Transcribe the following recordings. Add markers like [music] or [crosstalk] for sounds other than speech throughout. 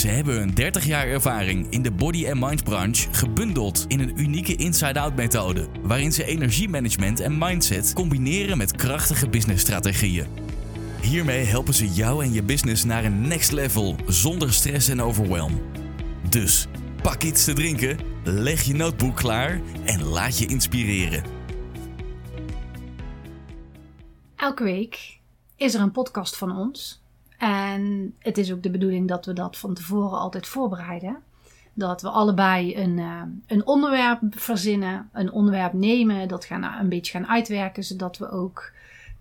Ze hebben een 30 jaar ervaring in de body and mind branche gebundeld in een unieke inside-out methode, waarin ze energiemanagement en mindset combineren met krachtige businessstrategieën. Hiermee helpen ze jou en je business naar een next level zonder stress en overwhelm. Dus pak iets te drinken, leg je notebook klaar en laat je inspireren. Elke week is er een podcast van ons. En het is ook de bedoeling dat we dat van tevoren altijd voorbereiden. Dat we allebei een, uh, een onderwerp verzinnen, een onderwerp nemen, dat gaan een beetje gaan uitwerken, zodat we ook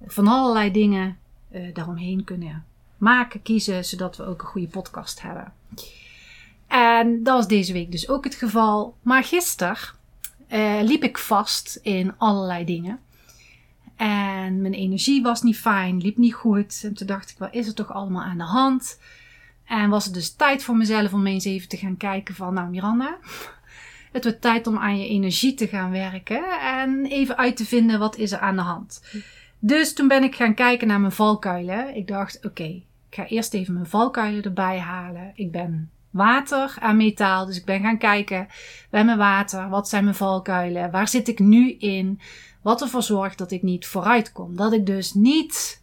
van allerlei dingen uh, daaromheen kunnen maken, kiezen, zodat we ook een goede podcast hebben. En dat was deze week dus ook het geval. Maar gisteren liep ik vast in allerlei dingen. En mijn energie was niet fijn, liep niet goed. En toen dacht ik, wat is er toch allemaal aan de hand? En was het dus tijd voor mezelf om eens even te gaan kijken van, nou Miranda, [laughs] het wordt tijd om aan je energie te gaan werken en even uit te vinden wat is er aan de hand. Dus toen ben ik gaan kijken naar mijn valkuilen. Ik dacht, oké, ik ga eerst even mijn valkuilen erbij halen. Ik ben water en metaal, dus ik ben gaan kijken bij mijn water, wat zijn mijn valkuilen, waar zit ik nu in? Wat ervoor zorgt dat ik niet vooruit kom. Dat ik dus niet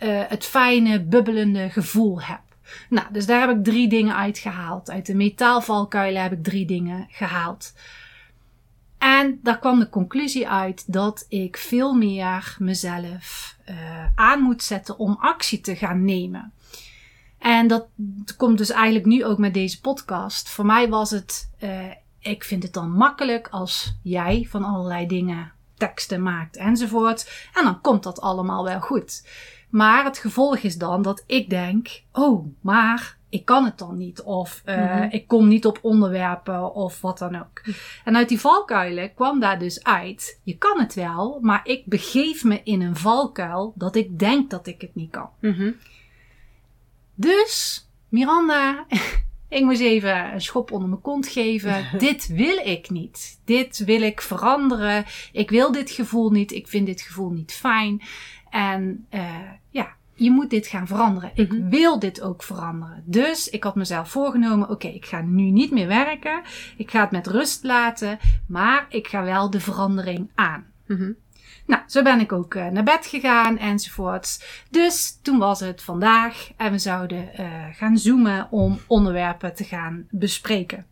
uh, het fijne, bubbelende gevoel heb. Nou, dus daar heb ik drie dingen uitgehaald. Uit de metaalvalkuilen heb ik drie dingen gehaald. En daar kwam de conclusie uit dat ik veel meer mezelf uh, aan moet zetten om actie te gaan nemen. En dat komt dus eigenlijk nu ook met deze podcast. Voor mij was het, uh, ik vind het dan makkelijk als jij van allerlei dingen teksten maakt enzovoort. En dan komt dat allemaal wel goed. Maar het gevolg is dan dat ik denk: oh, maar ik kan het dan niet. Of uh, mm -hmm. ik kom niet op onderwerpen of wat dan ook. En uit die valkuilen kwam daar dus uit: je kan het wel, maar ik begeef me in een valkuil dat ik denk dat ik het niet kan. Mm -hmm. Dus, Miranda, [laughs] ik moest even een schop onder mijn kont geven. [laughs] dit wil ik niet. Dit wil ik veranderen. Ik wil dit gevoel niet. Ik vind dit gevoel niet fijn. En uh, ja, je moet dit gaan veranderen. Ik -hmm. wil dit ook veranderen. Dus ik had mezelf voorgenomen: oké, okay, ik ga nu niet meer werken. Ik ga het met rust laten. Maar ik ga wel de verandering aan. Mm -hmm. Nou, zo ben ik ook uh, naar bed gegaan enzovoorts. Dus toen was het vandaag en we zouden uh, gaan zoomen om onderwerpen te gaan bespreken.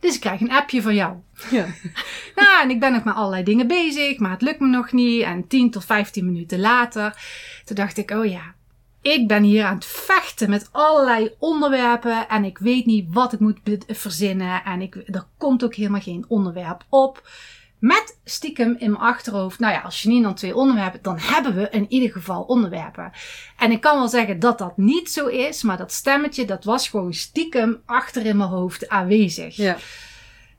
Dus ik krijg een appje van jou. Ja. [laughs] nou, en ik ben nog met allerlei dingen bezig, maar het lukt me nog niet. En 10 tot 15 minuten later, toen dacht ik, oh ja, ik ben hier aan het vechten met allerlei onderwerpen en ik weet niet wat ik moet verzinnen. En ik, er komt ook helemaal geen onderwerp op. Met stiekem in mijn achterhoofd, nou ja, als je niet dan twee onderwerpen, dan hebben we in ieder geval onderwerpen. En ik kan wel zeggen dat dat niet zo is, maar dat stemmetje, dat was gewoon stiekem achter in mijn hoofd aanwezig. Ja.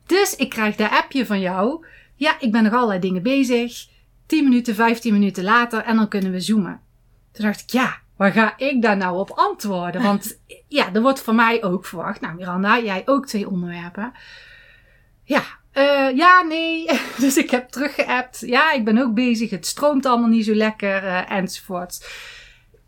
Dus ik krijg dat appje van jou. Ja, ik ben nog allerlei dingen bezig. 10 minuten, 15 minuten later en dan kunnen we zoomen. Toen dacht ik, ja, waar ga ik daar nou op antwoorden? Want [laughs] ja, er wordt van mij ook verwacht. Nou, Miranda, jij ook twee onderwerpen. Ja, uh, ja, nee. [laughs] Dus ik heb teruggeappt. Ja, ik ben ook bezig. Het stroomt allemaal niet zo lekker. Uh, enzovoort.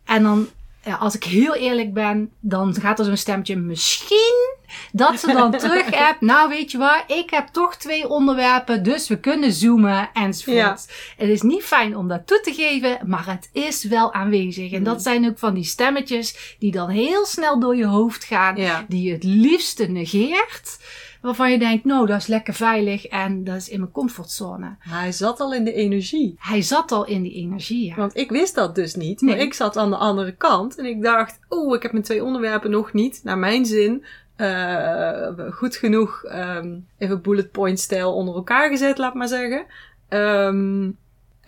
En dan, ja, als ik heel eerlijk ben, dan gaat er zo'n stemmetje. Misschien dat ze dan [laughs] terug appt. Nou, weet je wat? Ik heb toch twee onderwerpen. Dus we kunnen zoomen. Enzovoort. Ja. Het is niet fijn om dat toe te geven. Maar het is wel aanwezig. En dat zijn ook van die stemmetjes. Die dan heel snel door je hoofd gaan. Ja. Die je het liefste negeert waarvan je denkt, nou, dat is lekker veilig en dat is in mijn comfortzone. Hij zat al in de energie. Hij zat al in die energie, ja. Want ik wist dat dus niet, maar nee. ik zat aan de andere kant en ik dacht, oeh, ik heb mijn twee onderwerpen nog niet, naar mijn zin, uh, goed genoeg, um, even bullet point stijl onder elkaar gezet, laat maar zeggen. Um,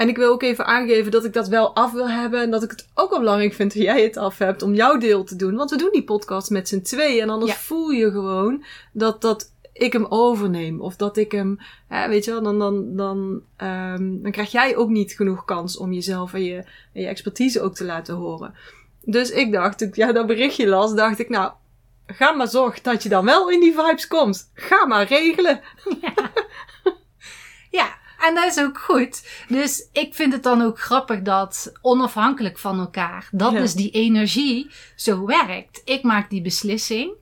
en ik wil ook even aangeven dat ik dat wel af wil hebben. En dat ik het ook wel belangrijk vind dat jij het af hebt om jouw deel te doen. Want we doen die podcast met z'n tweeën. En anders ja. voel je gewoon dat dat ik hem overneem. Of dat ik hem, hè, weet je wel, dan, dan, dan, ehm, dan krijg jij ook niet genoeg kans om jezelf en je, en je expertise ook te laten horen. Dus ik dacht, toen ik ja, dat berichtje las, dacht ik, nou, ga maar zorgen dat je dan wel in die vibes komt. Ga maar regelen. Ja, en dat is ook goed. Dus ik vind het dan ook grappig dat onafhankelijk van elkaar, dat Ja. dus die energie zo werkt. Ik maak die beslissing.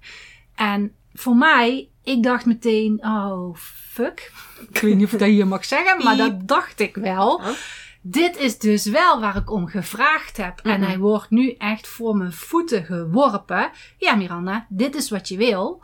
En voor mij, ik dacht meteen, oh fuck. Ik weet niet of ik dat hier mag zeggen, maar dat dacht ik wel. Oh. Dit is dus wel waar ik om gevraagd heb. En Mhm. hij wordt nu echt voor mijn voeten geworpen. Ja, Miranda, dit is wat je wil.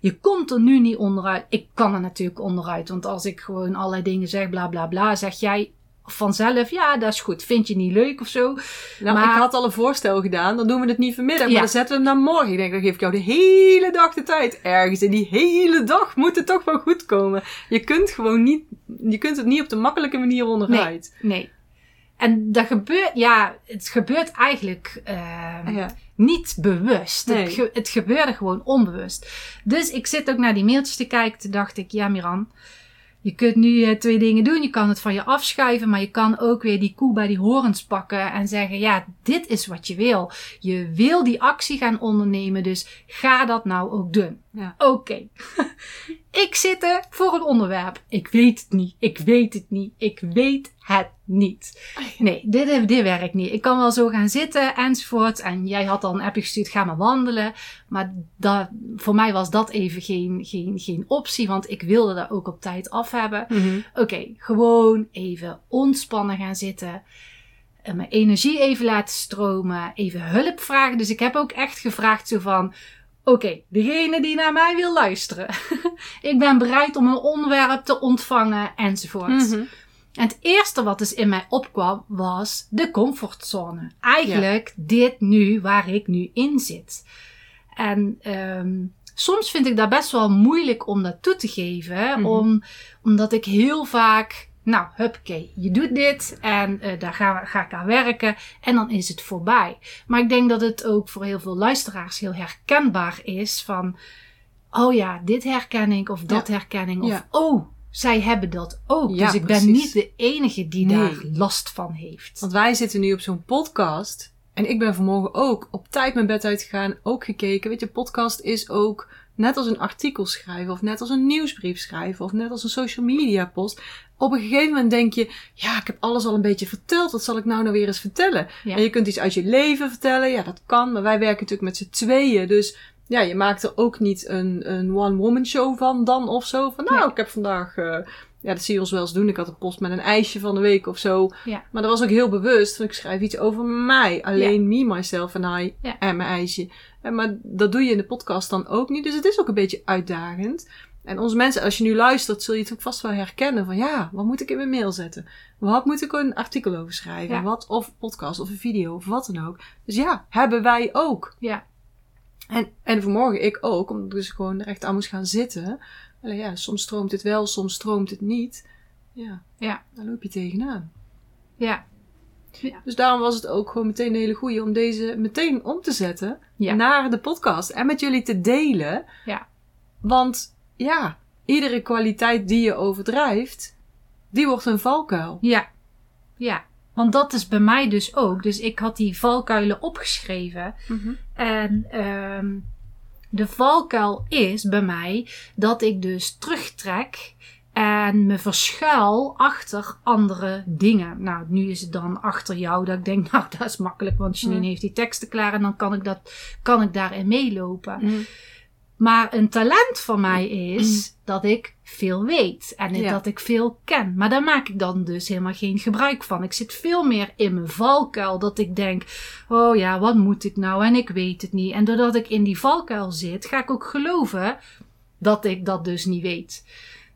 Je komt er nu niet onderuit. Ik kan er natuurlijk onderuit. Want als ik gewoon allerlei dingen zeg, bla bla bla, zeg jij vanzelf, ja, dat is goed. Vind je niet leuk of zo? Nou, Maar- ik had al een voorstel gedaan. Dan doen we het niet vanmiddag, Ja. maar dan zetten we hem naar morgen. Ik denk, dan geef ik jou de hele dag de tijd. Ergens in die hele dag moet het toch wel goed komen. Je kunt gewoon niet, je kunt het niet op de makkelijke manier onderuit. Nee. En dat gebeurt, ja, het gebeurt eigenlijk eh, Ja. niet bewust. Nee. Het, ge- het gebeurde gewoon onbewust. Dus ik zit ook naar die mailtjes te kijken. Toen dacht ik, ja Miran, je kunt nu eh, twee dingen doen. Je kan het van je afschuiven, maar je kan ook weer die koe bij die horens pakken en zeggen, ja, dit is wat je wil. Je wil die actie gaan ondernemen, dus ga dat nou ook doen. Ja. Oké. [laughs] ik zit er voor een onderwerp. Ik weet het niet. Ik weet het niet. Ik weet het niet. [laughs] Nee, dit, dit werkt niet. Ik kan wel zo gaan zitten enzovoort. En jij had al een appje gestuurd, ga maar wandelen. Maar dat, voor mij was dat even geen, geen, geen optie, want ik wilde dat ook op tijd af hebben. Mhm. Oké, gewoon even ontspannen gaan zitten. Eh, Mijn energie even laten stromen. Even hulp vragen. Dus ik heb ook echt gevraagd zo van... Oké, degene die naar mij wil luisteren. [laughs] ik ben bereid om een onderwerp te ontvangen enzovoort. Mhm. En het eerste wat dus in mij opkwam was de comfortzone. Eigenlijk dit nu waar ik nu in zit. En ehm, soms vind ik dat best wel moeilijk om dat toe te geven. Mhm. om, omdat ik heel vaak, nou, huppakee, je doet dit en eh, daar ga, ga ik aan werken en dan is het voorbij. Maar ik denk dat het ook voor heel veel luisteraars heel herkenbaar is van, oh ja, dit herken ik of dat herken ik. Of, Ja. oh, zij hebben dat ook. Ja, dus ik ben niet de enige die Nee. daar last van heeft. Want wij zitten nu op zo'n podcast. En ik ben vanmorgen ook op tijd mijn bed uitgegaan. Ook gekeken. Weet je, podcast is ook net als een artikel schrijven. Of net als een nieuwsbrief schrijven. Of net als een social media post. Op een gegeven moment denk je, ja, ik heb alles al een beetje verteld. Wat zal ik nou nou weer eens vertellen? Ja. En je kunt iets uit je leven vertellen. Ja, dat kan. Maar wij werken natuurlijk met z'n tweeën. Dus ja, je maakt er ook niet een, een one-woman show van dan of zo. Van nou, Nee. ik heb vandaag... eh, ja, dat zie je ons wel eens doen. Ik had een post met een ijsje van de week of zo. Ja. Maar dat was ook heel bewust. Want ik schrijf iets over mij. Alleen me, myself en I. Ja. En mijn ijsje. En maar dat doe je in de podcast dan ook niet. Dus het is ook een beetje uitdagend. En onze mensen, als je nu luistert, zul je het ook vast wel herkennen. Van ja, wat moet ik in mijn mail zetten? Wat moet ik een artikel over schrijven? Wat, of podcast of een video of wat dan ook. Dus ja, hebben wij ook. Ja. En, en vanmorgen ik ook, omdat ik dus gewoon er echt aan moest gaan zitten. Alleen ja, soms stroomt het wel, soms stroomt het niet. Ja, Ja. daar loop je tegenaan. Ja. Dus daarom was het ook gewoon meteen een hele goeie om deze meteen om te zetten Ja. naar de podcast en met jullie te delen. Ja. Want ja, iedere kwaliteit die je overdrijft, die wordt een valkuil. Ja, ja. Want dat is bij mij dus ook. Dus ik had die valkuilen opgeschreven. En ehm, de valkuil is bij mij dat ik dus terugtrek en me verschuil achter andere dingen. Nou, nu is het dan achter jou dat ik denk, [laughs] nou, dat is makkelijk, want Janine Ja. heeft die teksten klaar en dan kan ik, dat, kan ik daarin meelopen. Mhm. Maar een talent van mij is dat ik veel weet en Ja. dat ik veel ken. Maar daar maak ik dan dus helemaal geen gebruik van. Ik zit veel meer in mijn valkuil dat ik denk: oh ja, wat moet ik nou? En ik weet het niet. En doordat ik in die valkuil zit, ga ik ook geloven dat ik dat dus niet weet.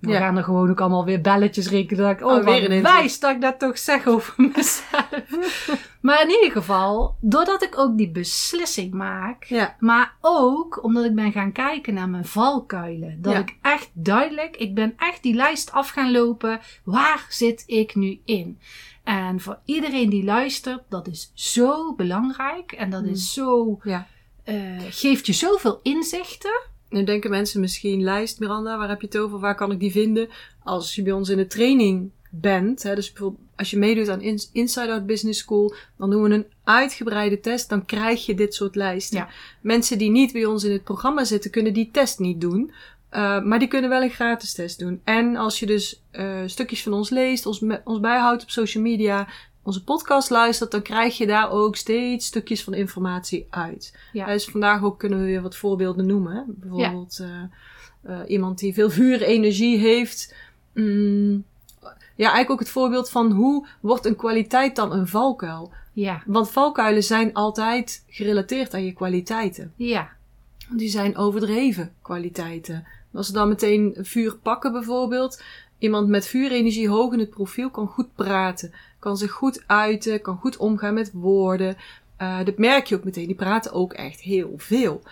Dan Ja. gaan er gewoon ook allemaal weer belletjes rekenen. Dat ik, oh, Oh, weer wijs dat ik dat toch zeg over [laughs] mezelf. maar in ieder geval, doordat ik ook die beslissing maak, Ja, maar ook omdat ik ben gaan kijken naar mijn valkuilen. Dat Ja. ik echt duidelijk, ik ben echt die lijst af gaan lopen. Waar zit ik nu in? En voor iedereen die luistert, dat is zo belangrijk. En dat Mm. is zo, ja, eh, geeft je zoveel inzichten. Nu denken mensen misschien, lijst Miranda, waar heb je het over? Waar kan ik die vinden? Als je bij ons in de training bent, hè, dus bijvoorbeeld als je meedoet aan Inside Out Business School, dan doen we een uitgebreide test, dan krijg je dit soort lijsten. Ja. Mensen die niet bij ons in het programma zitten, kunnen die test niet doen. Uh, maar die kunnen wel een gratis test doen. En als je dus uh, stukjes van ons leest, ons, ons bijhoudt op social media, onze podcast luistert, dan krijg je daar ook steeds stukjes van informatie uit. Ja. Dus vandaag ook kunnen we weer wat voorbeelden noemen. Bijvoorbeeld uh, iemand die veel vuurenergie heeft. Mm, ja, eigenlijk ook het voorbeeld van hoe wordt een kwaliteit dan een valkuil? Ja. Want valkuilen zijn altijd gerelateerd aan je kwaliteiten. Ja. Die zijn overdreven kwaliteiten. Als ze dan meteen vuur pakken bijvoorbeeld. Iemand met vuurenergie hoog in het profiel kan goed praten. Kan zich goed uiten. Kan goed omgaan met woorden. Uh, dat merk je ook meteen. Die praten ook echt heel veel.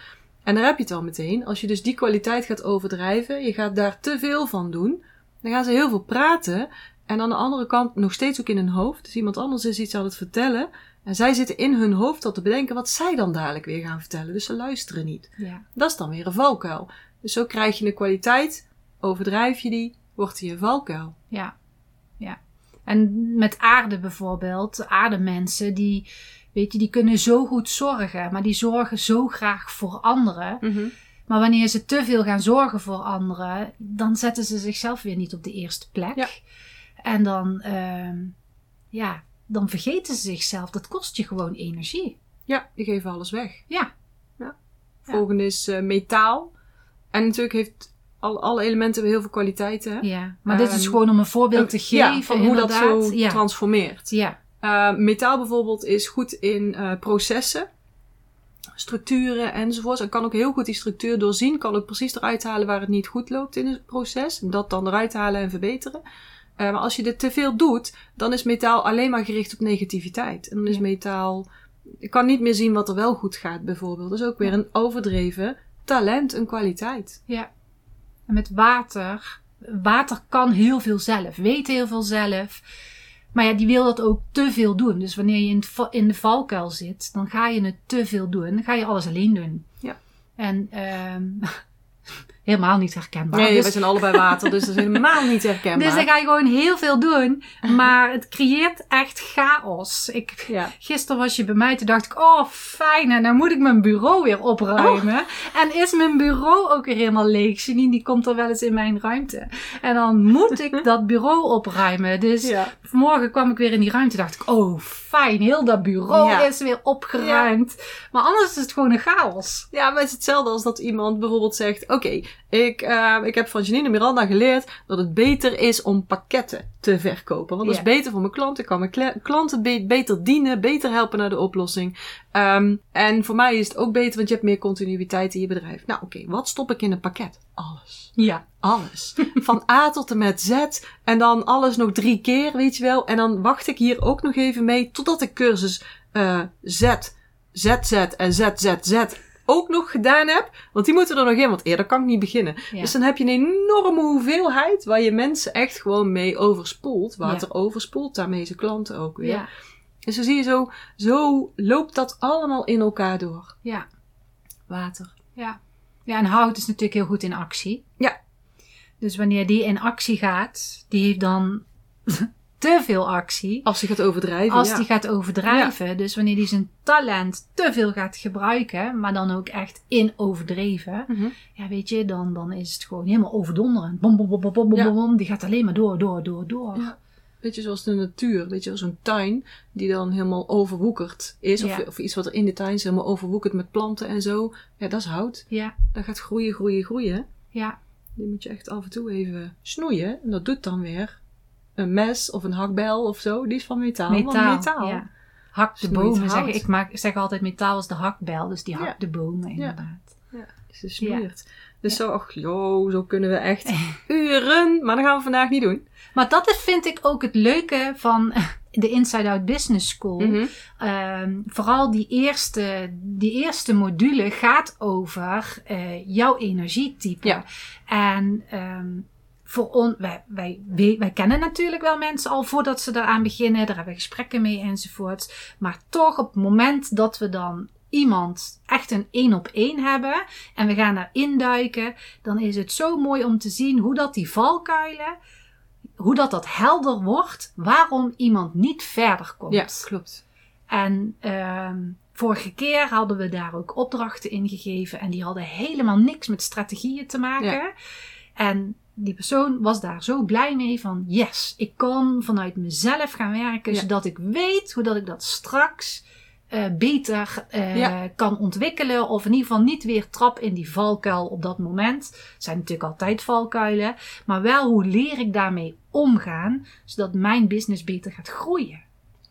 En daar heb je het al meteen. Als je dus die kwaliteit gaat overdrijven. Je gaat daar te veel van doen. Dan gaan ze heel veel praten. En aan de andere kant nog steeds ook in hun hoofd. Dus iemand anders is iets aan het vertellen. En zij zitten in hun hoofd al te bedenken wat zij dan dadelijk weer gaan vertellen. Dus ze luisteren niet. Ja. Dat is dan weer een valkuil. Dus zo krijg je een kwaliteit. Overdrijf je die, wordt die een valkuil. Ja. Ja. En met aarde bijvoorbeeld. Aardemensen die, weet je, die kunnen zo goed zorgen. Maar die zorgen zo graag voor anderen. Maar wanneer ze te veel gaan zorgen voor anderen, dan zetten ze zichzelf weer niet op de eerste plek. Ja. En dan, uh, ja, dan vergeten ze zichzelf. Dat kost je gewoon energie. Ja, die geven alles weg. Ja. ja. Volgende is uh, metaal. En natuurlijk heeft al, alle elementen hebben heel veel kwaliteiten. Hè? Ja, maar um, dit is gewoon om een voorbeeld te geven. Ja, van hoe inderdaad. dat zo ja. transformeert. Ja. Uh, metaal bijvoorbeeld is goed in uh, processen structuren enzovoorts. En kan ook heel goed die structuur doorzien. Kan ook precies eruit halen waar het niet goed loopt in het proces. En dat dan eruit halen en verbeteren. Uh, maar als je dit te veel doet, dan is metaal alleen maar gericht op negativiteit. En dan is Ja. metaal... Ik kan niet meer zien wat er wel goed gaat, bijvoorbeeld. Dat is ook weer een overdreven talent, een kwaliteit. Ja. En met water. Water kan heel veel zelf. Weet heel veel zelf. Maar ja, die wil dat ook te veel doen. Dus wanneer je in, het in de valkuil zit, dan ga je het te veel doen. Dan ga je alles alleen doen. Ja. En ehm [laughs] helemaal niet herkenbaar. Nee, dus, we zijn allebei water, dus dat is helemaal niet herkenbaar. [laughs] dus dan ga je gewoon heel veel doen. Maar het creëert echt chaos. Ik, Ja. Gisteren was je bij mij, toen dacht ik, oh fijn, en dan moet ik mijn bureau weer opruimen. En is mijn bureau ook weer helemaal leeg. Janine, die komt er wel eens in mijn ruimte. En dan moet ik [laughs] dat bureau opruimen. Dus Ja. vanmorgen kwam ik weer in die ruimte, dacht ik, oh fijn, heel dat bureau Ja. is weer opgeruimd. Maar anders is het gewoon een chaos. Ja, maar het is hetzelfde als dat iemand bijvoorbeeld zegt: Oké, ik, uh, ik heb van Janine Miranda geleerd dat het beter is om pakketten te verkopen. Want dat is beter voor mijn klant. Ik kan mijn kla- klanten be- beter dienen, beter helpen naar de oplossing. Um, en voor mij is het ook beter, want je hebt meer continuïteit in je bedrijf. Nou, oké, wat stop ik in een pakket? Alles. Ja. Alles. [laughs] Van A tot en met Z. En dan alles nog drie keer, weet je wel. En dan wacht ik hier ook nog even mee totdat ik cursus uh, Z, ZZ en ZZZ ook nog gedaan heb. Want die moeten er nog in, want eerder kan ik niet beginnen. Ja. Dus dan heb je een enorme hoeveelheid waar je mensen echt gewoon mee overspoelt. Water overspoelt, daarmee zijn klanten ook weer. Ja. En zo zie je zo, zo loopt dat allemaal in elkaar door. Ja. Water. Ja. Ja, en hout is natuurlijk heel goed in actie. Ja. Dus wanneer die in actie gaat, die heeft dan te veel actie. Als hij gaat overdrijven, Als ja. die gaat overdrijven. Dus wanneer die zijn talent te veel gaat gebruiken, maar dan ook echt in overdreven. Mhm. Ja, weet je, dan, dan is het gewoon helemaal overdonderend. Bom, bom, bom, bom, bom, bom, Ja. bom. Die gaat alleen maar door, door, door, door. Weet je, zoals de natuur. Weet je, zo'n tuin die dan helemaal overwoekerd is. Of, of iets wat er in de tuin is helemaal overwoekerd met planten en zo. Ja, dat is hout. Ja, Dat gaat groeien, groeien, groeien. ja, Die moet je echt af en toe even snoeien. En dat doet dan weer een mes of een hakbel of zo. Die is van metaal. Metaal. metaal. Ja. Hak de Snoeit bomen. Zeg, ik maak, zeg altijd metaal is de hakbel. Dus die hakt Ja. de bomen inderdaad. Dus ze snoeit. Dus zo, ach, joh, zo kunnen we echt [laughs] uren. Maar dat gaan we vandaag niet doen. Maar dat is, vind ik ook het leuke van [laughs] de Inside Out Business School. Mhm. Ehm, vooral die eerste, die eerste module gaat over eh, jouw energietype. Ja. En ehm, voor on, wij, wij, wij, wij kennen natuurlijk wel mensen al voordat ze eraan beginnen. Daar hebben we gesprekken mee enzovoorts. Maar toch op het moment dat we dan iemand echt een één op één hebben en we gaan daar induiken, dan is het zo mooi om te zien hoe dat die valkuilen, hoe dat dat helder wordt, waarom iemand niet verder komt. Ja, klopt. En ehm, vorige keer hadden we daar ook opdrachten in gegeven en die hadden helemaal niks met strategieën te maken. Ja. En die persoon was daar zo blij mee van yes, ik kan vanuit mezelf gaan werken Ja. zodat ik weet hoe dat ik dat straks eh, beter eh, Ja. kan ontwikkelen of in ieder geval niet weer trap in die valkuil op dat moment. Het zijn natuurlijk altijd valkuilen, maar wel hoe leer ik daarmee omgaan zodat mijn business beter gaat groeien.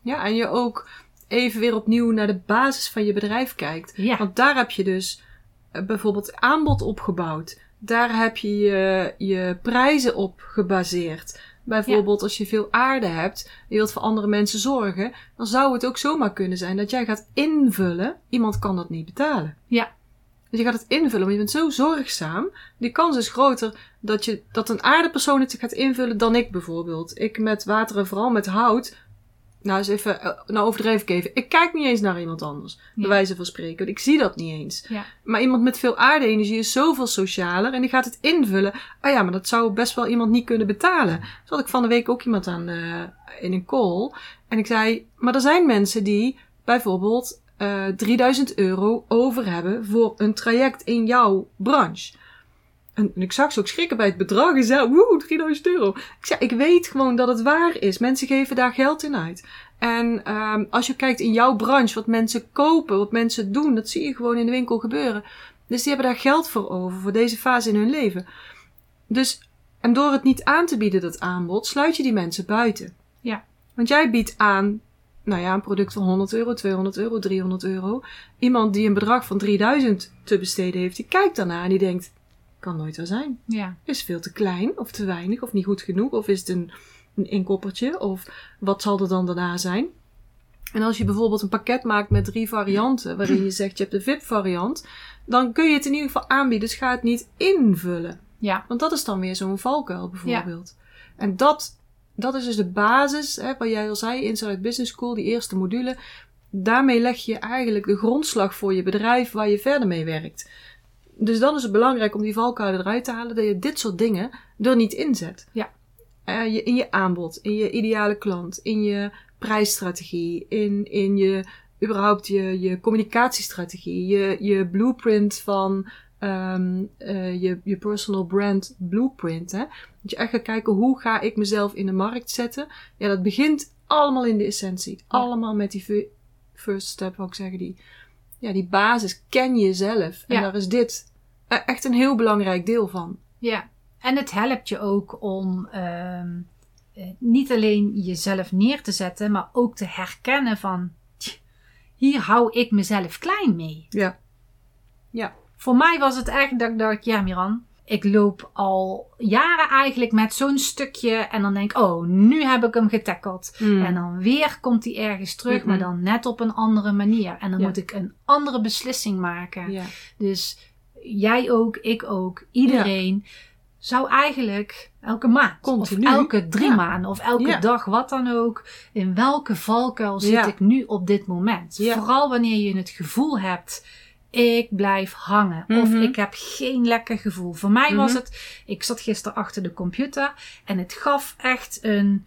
Ja, en je ook even weer opnieuw naar de basis van je bedrijf kijkt. Ja. Want daar heb je dus eh, bijvoorbeeld aanbod opgebouwd. Daar heb je je, je prijzen op gebaseerd. Bijvoorbeeld als je veel aarde hebt, je wilt voor andere mensen zorgen, dan zou het ook zomaar kunnen zijn dat jij gaat invullen. Iemand kan dat niet betalen. Ja. Dus je gaat het invullen, maar je bent zo zorgzaam. Die kans is groter dat, je, dat een aardepersoon het gaat invullen dan ik bijvoorbeeld. Ik met water en vooral met hout. Nou, eens even, eh, nou overdrijf ik even. Ik kijk niet eens naar iemand anders, bij Ja. wijze van spreken. Want ik zie dat niet eens. Ja. Maar iemand met veel aarde-energie is zoveel socialer en die gaat het invullen. Ah ja, maar dat zou best wel iemand niet kunnen betalen. Zo had ik van de week ook iemand aan eh, in een call. En ik zei, maar er zijn mensen die bijvoorbeeld eh 3000 euro over hebben voor een traject in jouw branche. En ik zag ze ook schrikken bij het bedrag. En zei, woe, 3000 euro. Ik zei, ik weet gewoon dat het waar is. Mensen geven daar geld in uit. En ehm, als je kijkt in jouw branche, wat mensen kopen, wat mensen doen, dat zie je gewoon in de winkel gebeuren. Dus die hebben daar geld voor over, voor deze fase in hun leven. Dus, en door het niet aan te bieden, dat aanbod, sluit je die mensen buiten. Ja. Want jij biedt aan, nou ja, een product van 100 euro, 200 euro, 300 euro. Iemand die een bedrag van 3000 te besteden heeft, die kijkt daarna en die denkt, kan nooit waar zijn. Ja. Is het veel te klein of te weinig of niet goed genoeg? Of is het een, een inkoppertje? Of wat zal er dan daarna zijn? En als je bijvoorbeeld een pakket maakt met drie varianten, waarin je zegt je hebt de VIP variant, dan kun je het in ieder geval aanbieden. Dus ga het niet invullen. Ja. Want dat is dan weer zo'n valkuil bijvoorbeeld. En dat, dat is dus de basis, hè, wat jij al zei, Inside Business School, die eerste module. Daarmee leg je eigenlijk de grondslag voor je bedrijf waar je verder mee werkt. Dus dan is het belangrijk om die valkuilen eruit te halen, dat je dit soort dingen er niet inzet. Ja. Eh, je, in je aanbod, in je ideale klant, in je prijsstrategie, in, in je, überhaupt je, je communicatiestrategie, je, je blueprint van ehm, eh, je, je personal brand blueprint. Hè? Dat je echt gaat kijken hoe ga ik mezelf in de markt zetten. Ja, dat begint allemaal in de essentie. Allemaal met die fir- first step, ik zeggen, die, ja, die basis. Ken jezelf. En Ja. daar is dit eh, echt een heel belangrijk deel van. Ja, en het helpt je ook om ehm, eh, niet alleen jezelf neer te zetten, maar ook te herkennen van "Tch, hier hou ik mezelf klein mee. Ja. Voor mij was het echt dat ik dacht, ja Miran, ik loop al jaren eigenlijk met zo'n stukje en dan denk ik, oh, nu heb ik hem getackeld. Hmm. En dan weer komt hij ergens terug, maar dan net op een andere manier. En dan Ja. moet ik een andere beslissing maken. Ja. Dus jij ook, ik ook, iedereen zou eigenlijk elke maand Continu. of elke drie maanden of elke dag, wat dan ook, in welke valkuil zit ik nu op dit moment? Vooral wanneer je het gevoel hebt, ik blijf hangen of Mhm. ik heb geen lekker gevoel. Voor mij was Mhm. het, ik zat gisteren achter de computer en het gaf echt een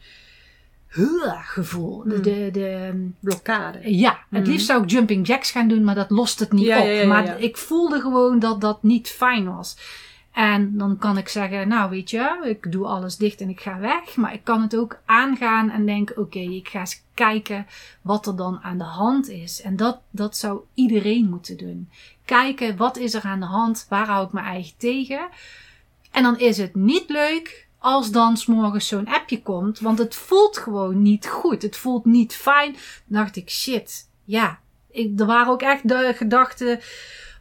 gevoel. De, Mhm. de, de, Blokkade. ja, het liefst zou ik jumping jacks gaan doen, maar dat lost het niet Ja, op. ja, ja, ja, maar ik voelde gewoon dat dat niet fijn was. En dan kan ik zeggen, nou weet je, ik doe alles dicht en ik ga weg. Maar ik kan het ook aangaan en denken, oké, ik ga eens kijken wat er dan aan de hand is. En dat, dat zou iedereen moeten doen. Kijken, wat is er aan de hand? Waar hou ik mijn eigen tegen? En dan is het niet leuk als dan s'morgens zo'n appje komt. Want het voelt gewoon niet goed. Het voelt niet fijn. Dan dacht ik, shit, ja. Ik, er waren ook echt de gedachten.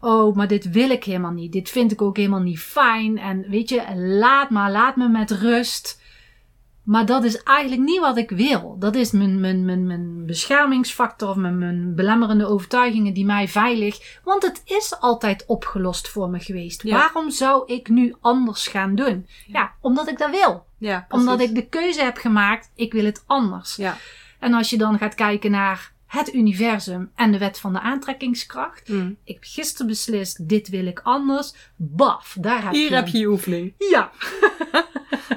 Oh, maar dit wil ik helemaal niet. Dit vind ik ook helemaal niet fijn. En weet je, laat maar, laat me met rust. Maar dat is eigenlijk niet wat ik wil. Dat is mijn, mijn, mijn, mijn beschermingsfactor of mijn, mijn belemmerende overtuigingen die mij veilig. Want het is altijd opgelost voor me geweest. Ja. Waarom zou ik nu anders gaan doen? Ja, omdat ik dat wil. Ja, Omdat ik de keuze heb gemaakt, ik wil het anders. Ja. En als je dan gaat kijken naar het universum en de wet van de aantrekkingskracht. Mm. Ik heb gisteren beslist, dit wil ik anders. Baf, daar heb Hier je heb je je oefening. Ja,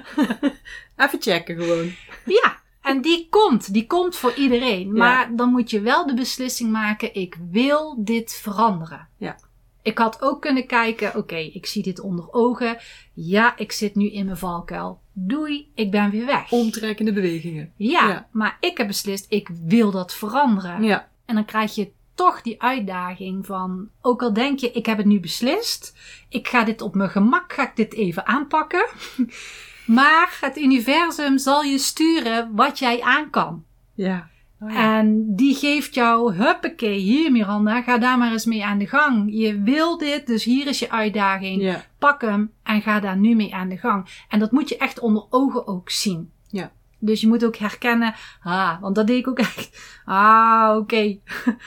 [laughs] Even checken gewoon. ja. En die komt, die komt voor iedereen. Ja. Maar dan moet je wel de beslissing maken, ik wil dit veranderen. Ja. Ik had ook kunnen kijken, oké, ik zie dit onder ogen. Ja, ik zit nu in mijn valkuil. Doei, ik ben weer weg. Omtrekkende bewegingen. Ja, Ja. maar ik heb beslist, ik wil dat veranderen. Ja. En dan krijg je toch die uitdaging van, ook al denk je, ik heb het nu beslist, ik ga dit op mijn gemak, ga ik dit even aanpakken. [laughs] maar het universum zal je sturen wat jij aan kan. Ja. Oh ja. En die geeft jou, huppakee, hier Miranda, ga daar maar eens mee aan de gang. Je wil dit, dus hier is je uitdaging. Ja. Pak hem en ga daar nu mee aan de gang. En dat moet je echt onder ogen ook zien. Ja. Dus je moet ook herkennen, ah, want dat deed ik ook echt. Ah, oké.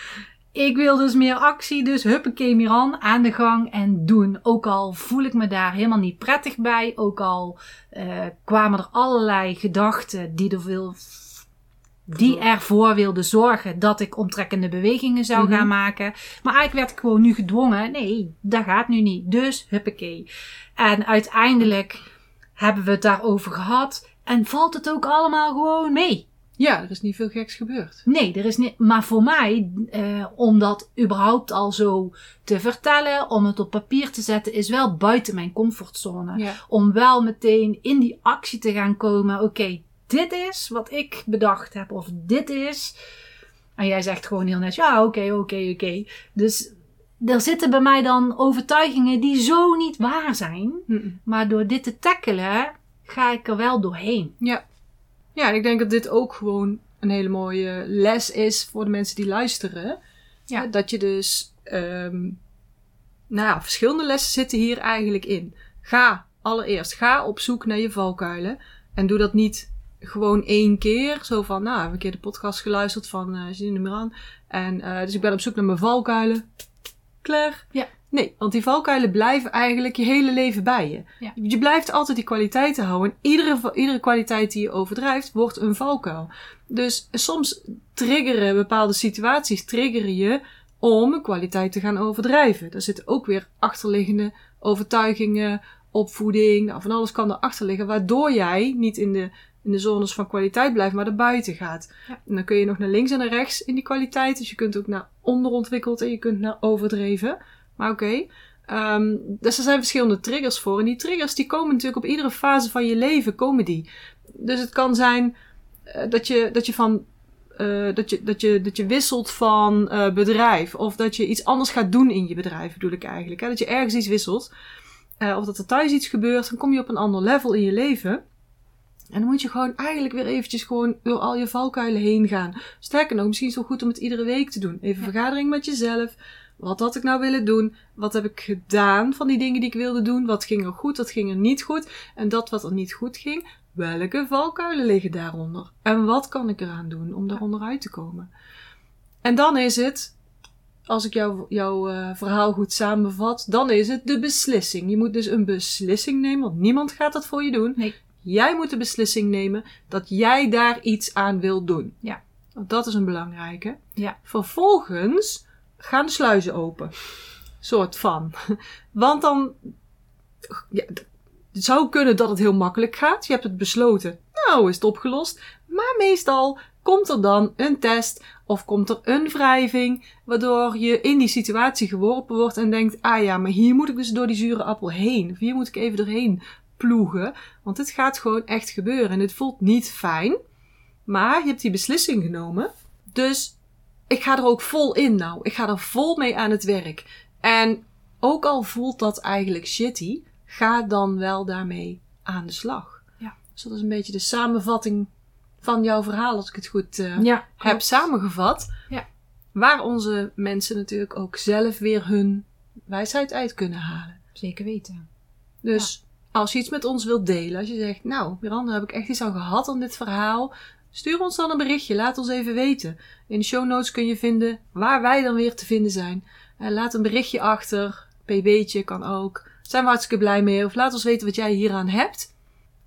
[laughs] ik wil dus meer actie, dus huppakee Miran, aan de gang en doen. Ook al voel ik me daar helemaal niet prettig bij, ook al eh, kwamen er allerlei gedachten die er wil, die ervoor wilden zorgen dat ik omtrekkende bewegingen zou Mhm. gaan maken. Maar eigenlijk werd ik gewoon nu gedwongen. Nee, dat gaat nu niet. Dus huppakee. En uiteindelijk hebben we het daarover gehad. En valt het ook allemaal gewoon mee. ja, er is niet veel geks gebeurd. Nee, er is niet. Maar voor mij, eh, om dat überhaupt al zo te vertellen, om het op papier te zetten, is wel buiten mijn comfortzone. Ja. Om wel meteen in die actie te gaan komen. Oké, dit is wat ik bedacht heb. Of dit is. En jij zegt gewoon heel net, ja, oké, oké, oké. Dus er zitten bij mij dan overtuigingen die zo niet waar zijn. Maar door dit te tackelen, ga ik er wel doorheen. Ja. Ja, en ik denk dat dit ook gewoon een hele mooie les is voor de mensen die luisteren. Ja. Eh, Dat je dus, ehm, nou ja, verschillende lessen zitten hier eigenlijk in. Ga allereerst, ga op zoek naar je valkuilen. En doe dat niet gewoon één keer. Zo van, nou, ik heb een keer de podcast geluisterd van uh, Janine Miran. En eh, dus ik ben op zoek naar mijn valkuilen. Klaar. Ja. Nee, want die valkuilen blijven eigenlijk je hele leven bij je. Ja. Je blijft altijd die kwaliteiten houden. En iedere, iedere kwaliteit die je overdrijft, wordt een valkuil. Dus soms triggeren bepaalde situaties, triggeren je om een kwaliteit te gaan overdrijven. Daar zitten ook weer achterliggende overtuigingen, opvoeding, nou, van alles kan erachter liggen, waardoor jij niet in de, in de zones van kwaliteit blijft, maar erbuiten gaat. Ja. En dan kun je nog naar links en naar rechts in die kwaliteit. Dus je kunt ook naar onderontwikkeld en je kunt naar overdreven. Maar oké. Ehm, dus er zijn verschillende triggers voor. En die triggers die komen natuurlijk op iedere fase van je leven komen die. Dus het kan zijn eh, dat, je, dat je van eh, dat, je, dat, je, dat je wisselt van eh, bedrijf. Of dat je iets anders gaat doen in je bedrijf, bedoel ik eigenlijk. Hè? Dat je ergens iets wisselt. Of dat er thuis iets gebeurt. Dan kom je op een ander level in je leven. En dan moet je gewoon eigenlijk weer eventjes gewoon door al je valkuilen heen gaan. Sterker nog, misschien is het wel goed om het iedere week te doen. Even vergadering met jezelf. Wat had ik nou willen doen? Wat heb ik gedaan van die dingen die ik wilde doen? Wat ging er goed? Wat ging er niet goed? En dat wat er niet goed ging, welke valkuilen liggen daaronder? En wat kan ik eraan doen om daaronder uit te komen? En dan is het, als ik jou, jouw eh, verhaal goed samenvat, dan is het de beslissing. Je moet dus een beslissing nemen, want niemand gaat dat voor je doen. Nee. Jij moet de beslissing nemen dat jij daar iets aan wil doen. Ja. Want dat is een belangrijke. Ja. Vervolgens gaan de sluizen open. Soort van. [laughs] Want dan. Ja, het zou kunnen dat het heel makkelijk gaat. Je hebt het besloten. Nou, is het opgelost. Maar meestal komt er dan een test of komt er een wrijving, waardoor je in die situatie geworpen wordt en denkt: ah ja, maar hier moet ik dus door die zure appel heen. Of hier moet ik even doorheen ploegen. Want dit gaat gewoon echt gebeuren. En het voelt niet fijn. Maar je hebt die beslissing genomen. Dus ik ga er ook vol in nou. Ik ga er vol mee aan het werk. En ook al voelt dat eigenlijk shitty, ga dan wel daarmee aan de slag. Ja. Dus dat is een beetje de samenvatting van jouw verhaal, als ik het goed eh, Ja, heb samengevat. Ja. Waar onze mensen natuurlijk ook zelf weer hun wijsheid uit kunnen halen. zeker weten. Dus als je iets met ons wilt delen, als je zegt, nou, Miranda, heb ik echt iets aan gehad aan dit verhaal. Stuur ons dan een berichtje, laat ons even weten. In de show notes kun je vinden waar wij dan weer te vinden zijn. Eh, laat een berichtje achter, pb'tje kan ook. Zijn we hartstikke blij mee. Of laat ons weten wat jij hieraan hebt.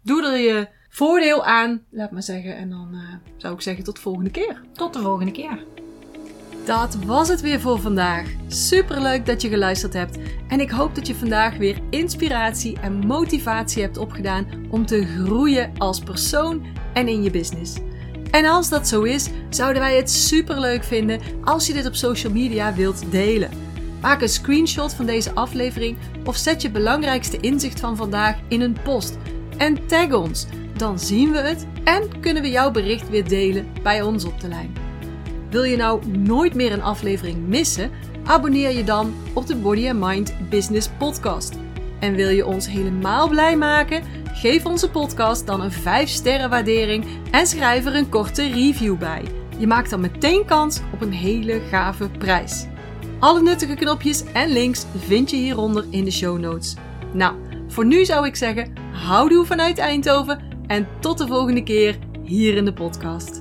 Doe er je voordeel aan, laat maar zeggen. En dan eh, zou ik zeggen tot de volgende keer. Tot de volgende keer. Dat was het weer voor vandaag. Superleuk dat je geluisterd hebt. En ik hoop dat je vandaag weer inspiratie en motivatie hebt opgedaan om te groeien als persoon en in je business. En als dat zo is, zouden wij het superleuk vinden als je dit op social media wilt delen. Maak een screenshot van deze aflevering of zet je belangrijkste inzicht van vandaag in een post. En tag ons, dan zien we het en kunnen we jouw bericht weer delen bij ons op de lijn. Wil je nou nooit meer een aflevering missen? Abonneer je dan op de Body and Mind Business Podcast. En wil je ons helemaal blij maken? Geef onze podcast dan een 5 sterren waardering en schrijf er een korte review bij. Je maakt dan meteen kans op een hele gave prijs. Alle nuttige knopjes en links vind je hieronder in de show notes. Nou, voor nu zou ik zeggen, houdoe vanuit Eindhoven en tot de volgende keer hier in de podcast.